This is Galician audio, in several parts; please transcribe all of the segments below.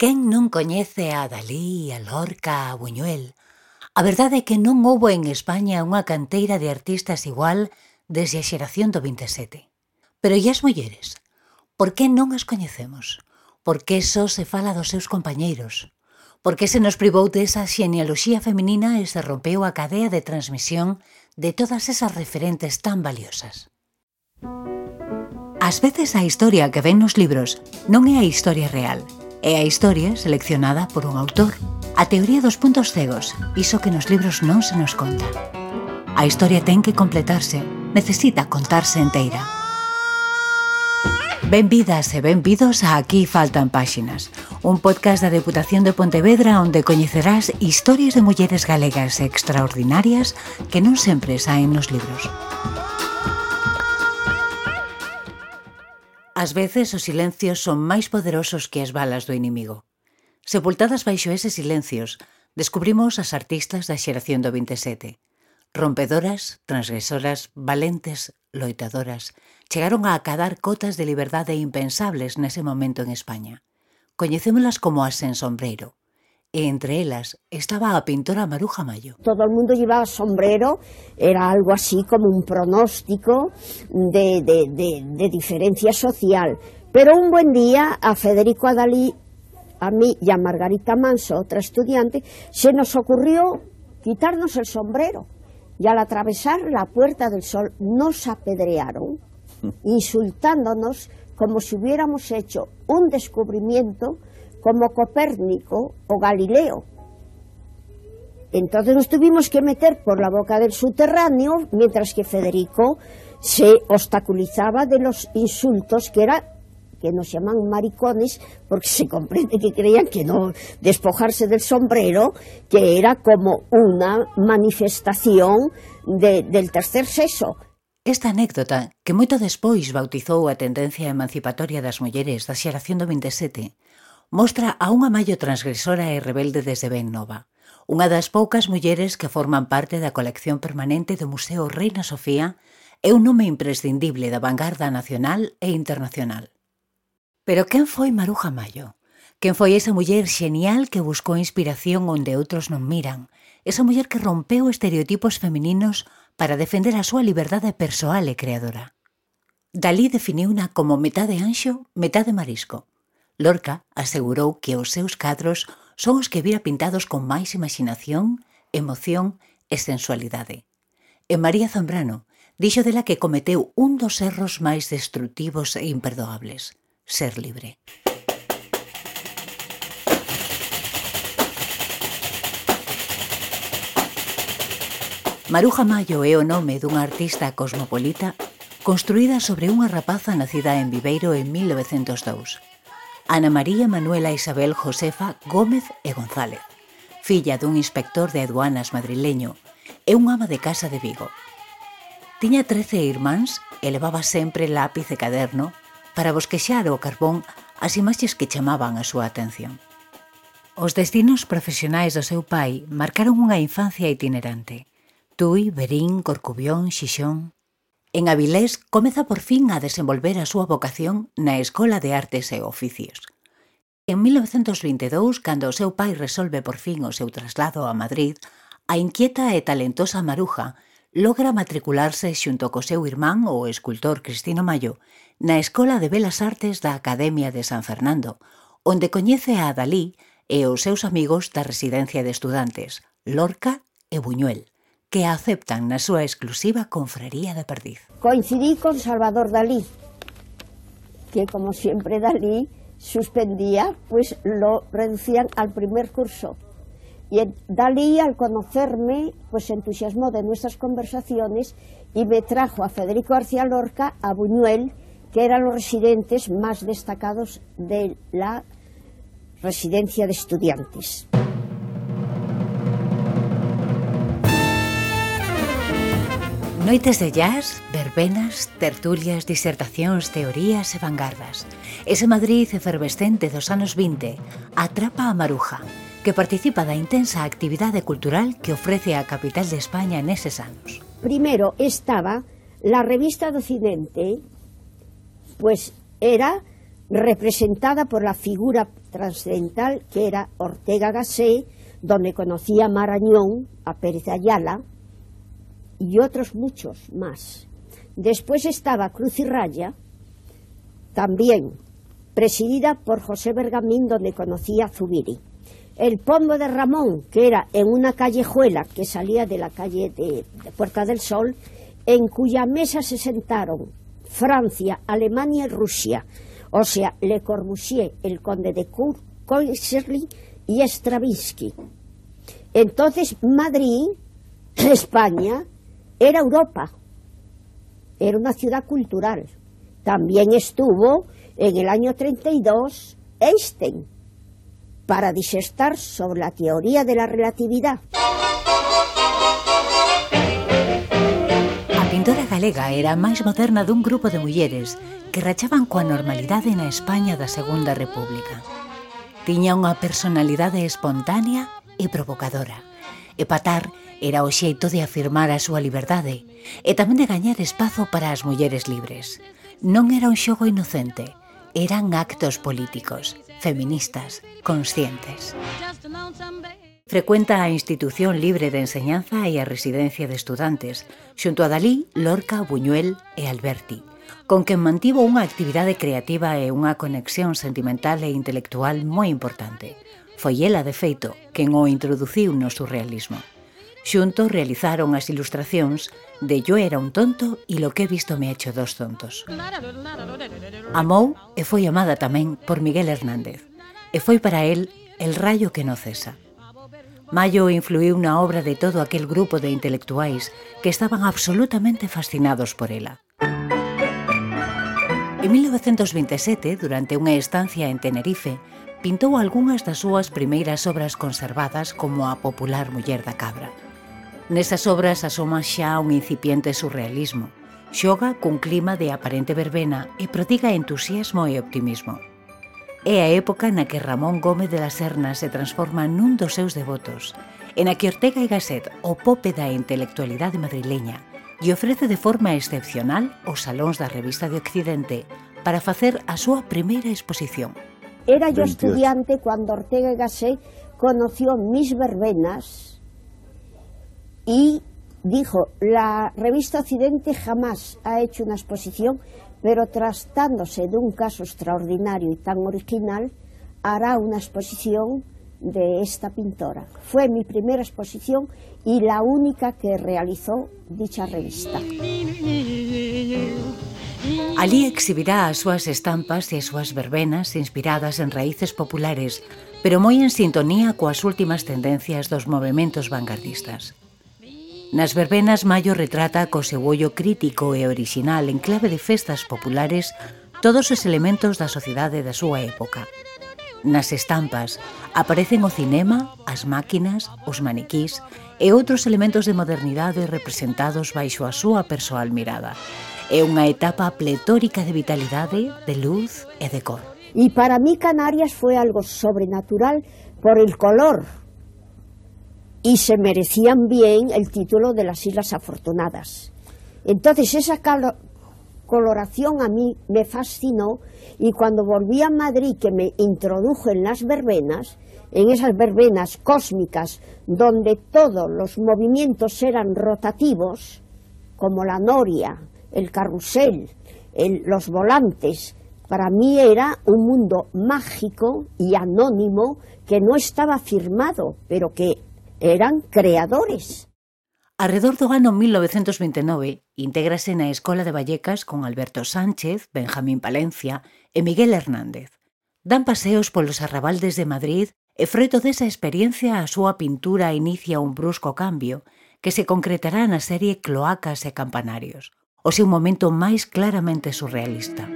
Quen non coñece a Dalí, a Lorca, a Buñuel? A verdade é que non houbo en España unha canteira de artistas igual desde a xeración do 27. Pero e as mulleres? Por que non as coñecemos? Por que só se fala dos seus compañeiros? Por que se nos privou desa xenealoxía feminina e se rompeu a cadea de transmisión de todas esas referentes tan valiosas? Ás veces a historia que ven nos libros non é a historia real – E a historia seleccionada por un autor. A teoría dos puntos cegos, iso que nos libros non se nos conta. A historia ten que completarse, necesita contarse enteira. Benvidas e benvidos a Aquí faltan páxinas, un podcast da Deputación de Pontevedra onde coñecerás historias de mulleres galegas extraordinarias que non sempre saen nos libros. Ás veces os silencios son máis poderosos que as balas do inimigo. Sepultadas baixo eses silencios, descubrimos as artistas da xeración do 27. Rompedoras, transgresoras, valentes, loitadoras, chegaron a acadar cotas de liberdade impensables nese momento en España. Coñecémolas como as sen sombreiro, entre elas estaba a pintora Maruja Mayo. Todo el mundo llevaba sombrero, era algo así como un pronóstico de, de, de, de diferencia social. Pero un buen día a Federico Adalí, a mí y a Margarita Manso, otra estudiante, se nos ocurrió quitarnos el sombrero. Y al atravesar la Puerta del Sol nos apedrearon, insultándonos como si hubiéramos hecho un descubrimiento como Copérnico o Galileo. Entonces nos tuvimos que meter por la boca del subterráneo, mientras que Federico se obstaculizaba de los insultos que era que nos llaman maricones, porque se comprende que creían que no despojarse del sombrero, que era como una manifestación de, del tercer sexo. Esta anécdota, que moito despois bautizou a tendencia emancipatoria das mulleres da xeración do 27, mostra a unha mallo transgresora e rebelde desde ben nova, unha das poucas mulleres que forman parte da colección permanente do Museo Reina Sofía é un nome imprescindible da vanguarda nacional e internacional. Pero quen foi Maruja Mayo? Quen foi esa muller xenial que buscou inspiración onde outros non miran? Esa muller que rompeu estereotipos femininos para defender a súa liberdade persoal e creadora. Dalí definiuna como metade anxo, metade marisco, Lorca asegurou que os seus cadros son os que vira pintados con máis imaginación, emoción e sensualidade. E María Zambrano dixo dela que cometeu un dos erros máis destructivos e imperdoables, ser libre. Maruja Mayo é o nome dunha artista cosmopolita construída sobre unha rapaza nacida en Viveiro en 1902. Ana María Manuela Isabel Josefa Gómez e González, filla dun inspector de aduanas madrileño e un ama de casa de Vigo. Tiña 13 irmáns e levaba sempre lápiz e caderno para bosquexar o carbón as imaxes que chamaban a súa atención. Os destinos profesionais do seu pai marcaron unha infancia itinerante. Tui, Berín, Corcubión, Xixón... En Avilés comeza por fin a desenvolver a súa vocación na Escola de Artes e Oficios. En 1922, cando o seu pai resolve por fin o seu traslado a Madrid, a inquieta e talentosa Maruja logra matricularse xunto co seu irmán o escultor Cristino Mayo na Escola de Belas Artes da Academia de San Fernando, onde coñece a Dalí e os seus amigos da residencia de estudantes, Lorca e Buñuel. Que aceptan na súa exclusiva confraría de Perdiz. Coincidí con Salvador Dalí, que como siempre Dalí suspendía, pues lo reducían al primer curso. Y Dalí, al conocerme, pues se entusiasmó de nuestras conversaciones y me trajo a Federico García Lorca, a Buñuel, que eran los residentes más destacados de la residencia de estudiantes. Noites de jazz, verbenas, tertulias, disertacións, teorías e vanguardas. Ese Madrid efervescente dos anos 20 atrapa a Maruja, que participa da intensa actividade cultural que ofrece a capital de España neses anos. Primero estaba la revista de Occidente, pues era representada por la figura trascendental que era Ortega Gasset, donde conocía a Marañón, a Pérez Ayala y otros muchos más. Después estaba Cruz y Raya, también presidida por José Bergamín, donde conocía a Zubiri. El Pombo de Ramón, que era en una callejuela que salía de la calle de, Puerta del Sol, en cuya mesa se sentaron Francia, Alemania y Rusia, o sea, Le Corbusier, el conde de Kaiserly y Stravinsky. Entonces Madrid, España, era Europa, era una ciudad cultural. También estuvo en el año 32 Einstein para disertar sobre la teoría de la relatividad. A pintora galega era a máis moderna dun grupo de mulleres que rachaban coa normalidade na España da Segunda República. Tiña unha personalidade espontánea e provocadora. Empatar era o xeito de afirmar a súa liberdade e tamén de gañar espazo para as mulleres libres. Non era un xogo inocente, eran actos políticos, feministas, conscientes. Frecuenta a Institución Libre de Enseñanza e a Residencia de Estudantes, xunto a Dalí, Lorca, Buñuel e Alberti, con quen mantivo unha actividade creativa e unha conexión sentimental e intelectual moi importante. Foi ela, de feito, quen o introduciu no surrealismo. Xuntos realizaron as ilustracións de Yo era un tonto e lo que he visto me ha hecho dos tontos. Amou e foi amada tamén por Miguel Hernández, e foi para él el rayo que no cesa. Mayo influiu na obra de todo aquel grupo de intelectuais que estaban absolutamente fascinados por ela. En 1927, durante unha estancia en Tenerife, pintou algunhas das súas primeiras obras conservadas como a popular Muller da Cabra. Nesas obras asoma xa un incipiente surrealismo, xoga cun clima de aparente verbena e prodiga entusiasmo e optimismo. É a época na que Ramón Gómez de la Serna se transforma nun dos seus devotos, en a que Ortega y Gasset o pope da intelectualidade madrileña e ofrece de forma excepcional os salóns da Revista de Occidente para facer a súa primeira exposición. Era yo estudiante cando Ortega y Gasset conoció mis verbenas y dijo, la revista Occidente jamás ha hecho una exposición, pero tratándose de un caso extraordinario y tan original, hará una exposición de esta pintora. Fue mi primera exposición y la única que realizó dicha revista. Alí exhibirá as súas estampas e as súas verbenas inspiradas en raíces populares, pero moi en sintonía coas últimas tendencias dos movimentos vanguardistas. Nas verbenas Mayo retrata co seu ollo crítico e orixinal en clave de festas populares todos os elementos da sociedade da súa época. Nas estampas aparecen o cinema, as máquinas, os maniquís e outros elementos de modernidade representados baixo a súa persoal mirada. É unha etapa pletórica de vitalidade, de luz e de cor. E para mí Canarias foi algo sobrenatural por el color y se merecían bien el título de las Islas Afortunadas. Entonces esa coloración a mí me fascinó y cuando volví a Madrid que me introdujo en las verbenas, en esas verbenas cósmicas donde todos los movimientos eran rotativos, como la noria, el carrusel, los volantes, para mí era un mundo mágico y anónimo que no estaba firmado, pero que eran creadores. Arredor do ano 1929, intégrase na Escola de Vallecas con Alberto Sánchez, Benjamín Palencia e Miguel Hernández. Dan paseos polos arrabaldes de Madrid e froito desa experiencia a súa pintura inicia un brusco cambio que se concretará na serie Cloacas e Campanarios, o seu momento máis claramente surrealista.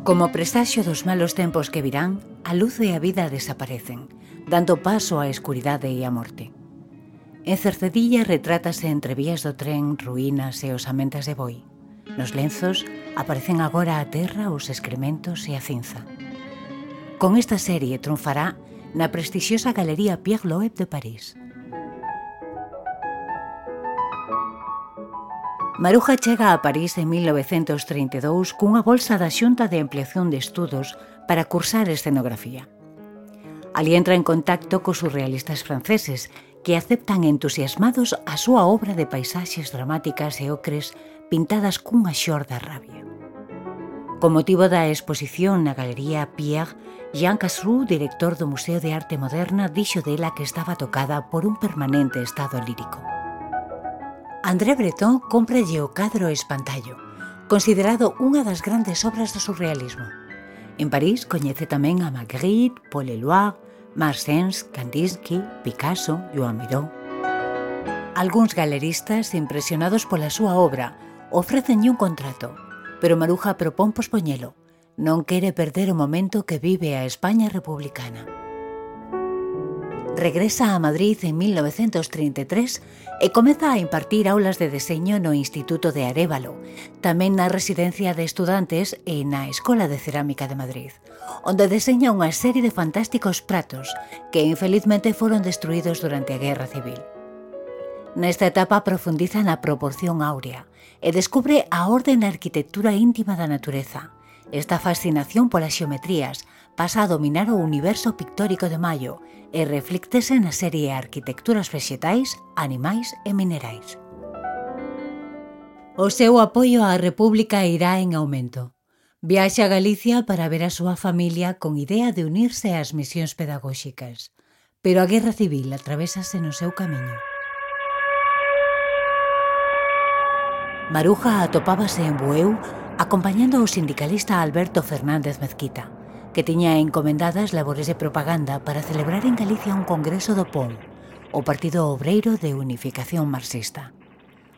Como presaxio dos malos tempos que virán, a luz e a vida desaparecen, dando paso á escuridade e á morte. En Cercedilla retrátase entre vías do tren, ruínas e osamentas de boi. Nos lenzos aparecen agora a terra, os excrementos e a cinza. Con esta serie triunfará na prestixiosa Galería Pierre Loeb de París. Maruja chega a París en 1932 cunha bolsa da Xunta de Ampliación de Estudos para cursar escenografía. Ali entra en contacto cos surrealistas franceses que aceptan entusiasmados a súa obra de paisaxes dramáticas e ocres pintadas cunha xorda rabia. Con motivo da exposición na Galería Pierre, Jean Cassou, director do Museo de Arte Moderna, dixo dela que estaba tocada por un permanente estado lírico. André Breton compralle o cadro Espantallo, considerado unha das grandes obras do surrealismo. En París coñece tamén a Magritte, Paul Eluard, Marsens, Kandinsky, Picasso, Joan Miró. Alguns galeristas impresionados pola súa obra ofrecenlle un contrato, pero Maruja propón pospoñelo. Non quere perder o momento que vive a España republicana regresa a Madrid en 1933 e comeza a impartir aulas de deseño no Instituto de Arévalo, tamén na residencia de estudantes e na Escola de Cerámica de Madrid, onde deseña unha serie de fantásticos pratos que infelizmente foron destruídos durante a Guerra Civil. Nesta etapa profundiza na proporción áurea e descubre a orde na arquitectura íntima da natureza, esta fascinación polas xeometrías, pasa a dominar o universo pictórico de Maio e reflíctese na serie Arquitecturas Vexetais, Animais e Minerais. O seu apoio á República irá en aumento. Viaxe a Galicia para ver a súa familia con idea de unirse ás misións pedagóxicas, pero a Guerra Civil atravesase no seu camiño. Maruja atopábase en Bueu acompañando ao sindicalista Alberto Fernández Mezquita que tiña encomendadas labores de propaganda para celebrar en Galicia un congreso do POM, o Partido Obreiro de Unificación Marxista.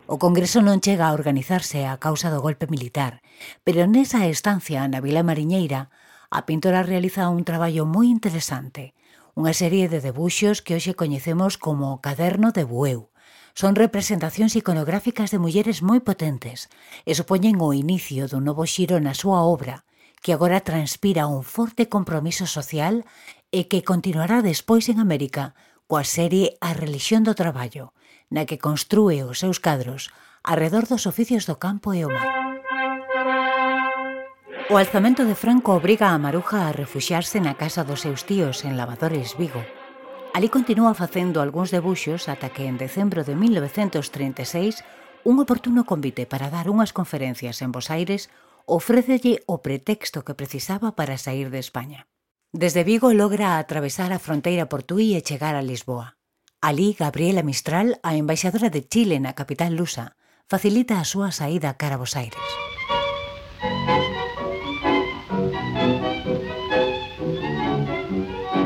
O Congreso non chega a organizarse a causa do golpe militar, pero nesa estancia na Vila Mariñeira, a pintora realiza un traballo moi interesante, unha serie de debuxos que hoxe coñecemos como o Caderno de Bueu. Son representacións iconográficas de mulleres moi potentes e supoñen o inicio dun novo xiro na súa obra, que agora transpira un forte compromiso social e que continuará despois en América coa serie A Religión do Traballo, na que construe os seus cadros arredor dos oficios do campo e o mar. O alzamento de Franco obriga a Maruja a refuxiarse na casa dos seus tíos en Lavadores Vigo. Ali continúa facendo algúns debuxos ata que en decembro de 1936 un oportuno convite para dar unhas conferencias en Bos Aires ofrécelle o pretexto que precisaba para sair de España. Desde Vigo logra atravesar a fronteira portuí e chegar a Lisboa. Alí, Gabriela Mistral, a embaixadora de Chile na capital lusa, facilita a súa saída cara a Bos Aires.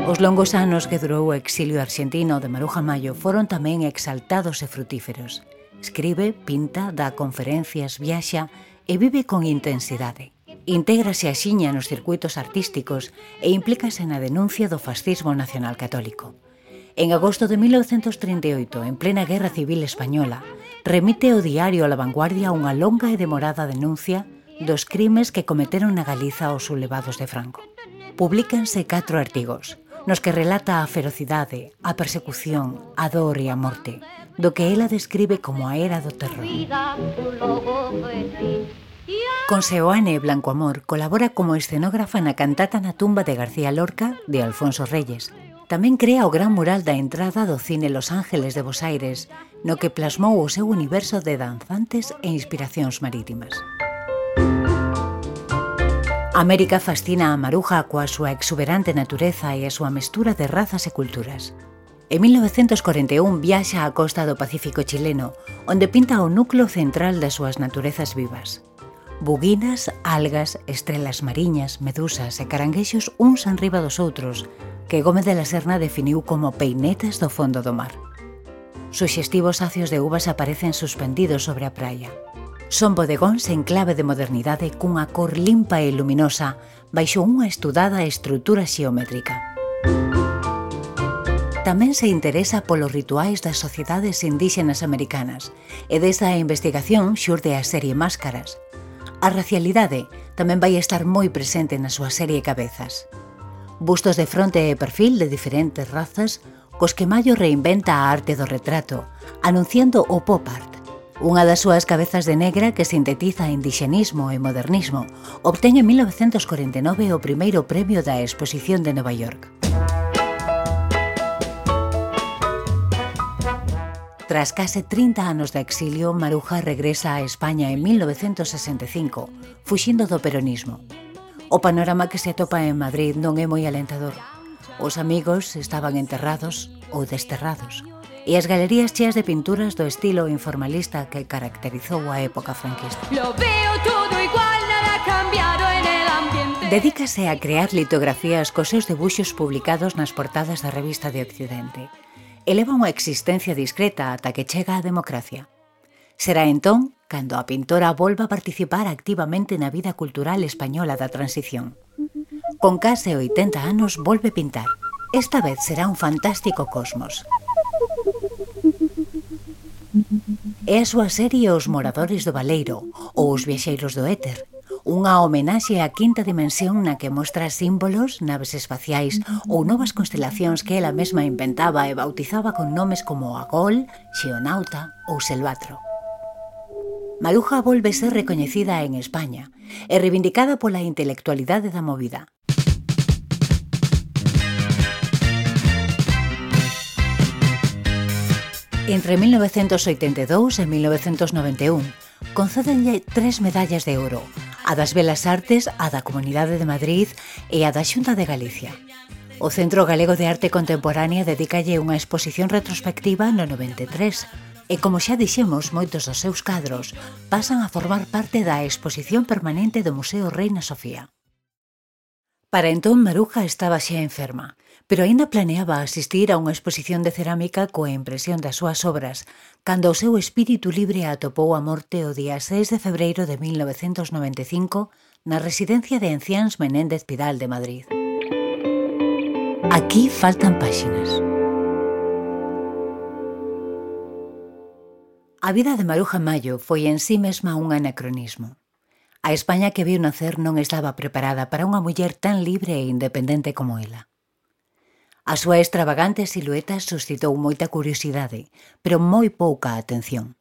Os longos anos que durou o exilio argentino de Maruja Mayo foron tamén exaltados e frutíferos. Escribe, pinta, dá conferencias, viaxa e vive con intensidade. Intégrase axiña nos circuitos artísticos e implícase na denuncia do fascismo nacional católico. En agosto de 1938, en plena Guerra Civil Española, remite o diario a La Vanguardia unha longa e demorada denuncia dos crimes que cometeron na Galiza os sublevados de Franco. Publícanse catro artigos, nos que relata a ferocidade, a persecución, a dor e a morte, do que ela describe como a era do terror. Con Seoane Blanco Amor colabora como escenógrafa na cantata na tumba de García Lorca de Alfonso Reyes. Tamén crea o gran mural da entrada do cine Los Ángeles de Bos Aires, no que plasmou o seu universo de danzantes e inspiracións marítimas. América fascina a Maruja coa súa exuberante natureza e a súa mestura de razas e culturas. En 1941 viaxa á costa do Pacífico chileno, onde pinta o núcleo central das súas naturezas vivas. Buguinas, algas, estrelas mariñas, medusas e caranguexos uns enriba dos outros, que Gómez de la Serna definiu como peinetas do fondo do mar. Suxestivos acios de uvas aparecen suspendidos sobre a praia. Son bodegóns en clave de modernidade cunha cor limpa e luminosa baixo unha estudada estrutura xeométrica tamén se interesa polos rituais das sociedades indíxenas americanas e desa investigación xurde a serie Máscaras. A racialidade tamén vai estar moi presente na súa serie Cabezas. Bustos de fronte e perfil de diferentes razas cos que Mayo reinventa a arte do retrato, anunciando o pop art. Unha das súas cabezas de negra que sintetiza indixenismo e modernismo obtén en 1949 o primeiro premio da Exposición de Nova York. Tras case 30 anos de exilio, Maruja regresa a España en 1965, fuxindo do peronismo. O panorama que se atopa en Madrid non é moi alentador. Os amigos estaban enterrados ou desterrados e as galerías cheas de pinturas do estilo informalista que caracterizou a época franquista. Lo veo todo igual, nada cambiado en el ambiente. Dedícase a crear litografías cos seus debuxos publicados nas portadas da revista de Occidente eleva unha existencia discreta ata que chega a democracia. Será entón cando a pintora volva a participar activamente na vida cultural española da transición. Con case 80 anos volve pintar. Esta vez será un fantástico cosmos. É a súa serie Os Moradores do Valeiro ou Os Viaxeiros do Éter, unha homenaxe á quinta dimensión na que mostra símbolos, naves espaciais ou novas constelacións que ela mesma inventaba e bautizaba con nomes como Agol, Xeonauta ou Selvatro. Maluja volve ser recoñecida en España e reivindicada pola intelectualidade da movida. Entre 1982 e 1991 concédenlle tres medallas de ouro, a das Belas Artes, a da Comunidade de Madrid e a da Xunta de Galicia. O Centro Galego de Arte Contemporánea dedícalle unha exposición retrospectiva no 93, e como xa dixemos, moitos dos seus cadros pasan a formar parte da exposición permanente do Museo Reina Sofía. Para entón, Maruja estaba xa enferma, pero aínda planeaba asistir a unha exposición de cerámica coa impresión das súas obras, cando o seu espírito libre atopou a morte o día 6 de febreiro de 1995 na residencia de Enciáns Menéndez Pidal de Madrid. Aquí faltan páxinas. A vida de Maruja Mayo foi en sí mesma un anacronismo. A España que viu nacer non estaba preparada para unha muller tan libre e independente como ela. A súa extravagante silueta suscitou moita curiosidade, pero moi pouca atención.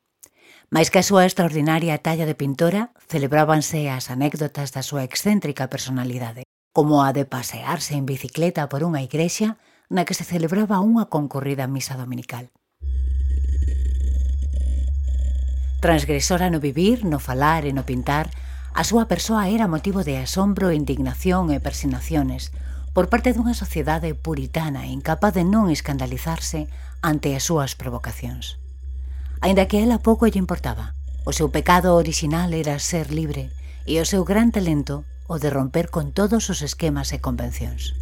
Mais que a súa extraordinaria talla de pintora, celebrábanse as anécdotas da súa excéntrica personalidade, como a de pasearse en bicicleta por unha igrexa na que se celebraba unha concorrida misa dominical. Transgresora no vivir, no falar e no pintar, a súa persoa era motivo de asombro, indignación e persinaciones, por parte dunha sociedade puritana incapaz de non escandalizarse ante as súas provocacións. Ainda que a ela pouco lle importaba, o seu pecado orixinal era ser libre e o seu gran talento o de romper con todos os esquemas e convencións.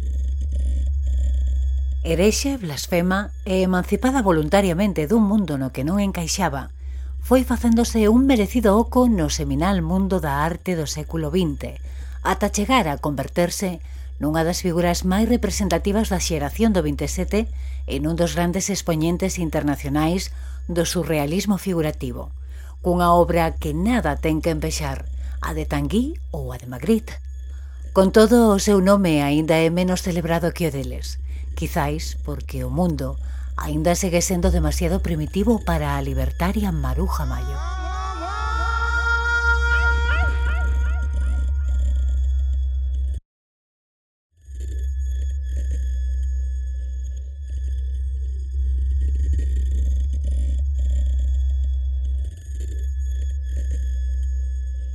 Herexe, blasfema e emancipada voluntariamente dun mundo no que non encaixaba, foi facéndose un merecido oco no seminal mundo da arte do século XX, ata chegar a converterse nunha das figuras máis representativas da xeración do 27 e nun dos grandes expoñentes internacionais do surrealismo figurativo, cunha obra que nada ten que empexar, a de Tanguy ou a de Magritte. Con todo, o seu nome aínda é menos celebrado que o deles, quizáis porque o mundo aínda segue sendo demasiado primitivo para a libertaria Maruja Mayo.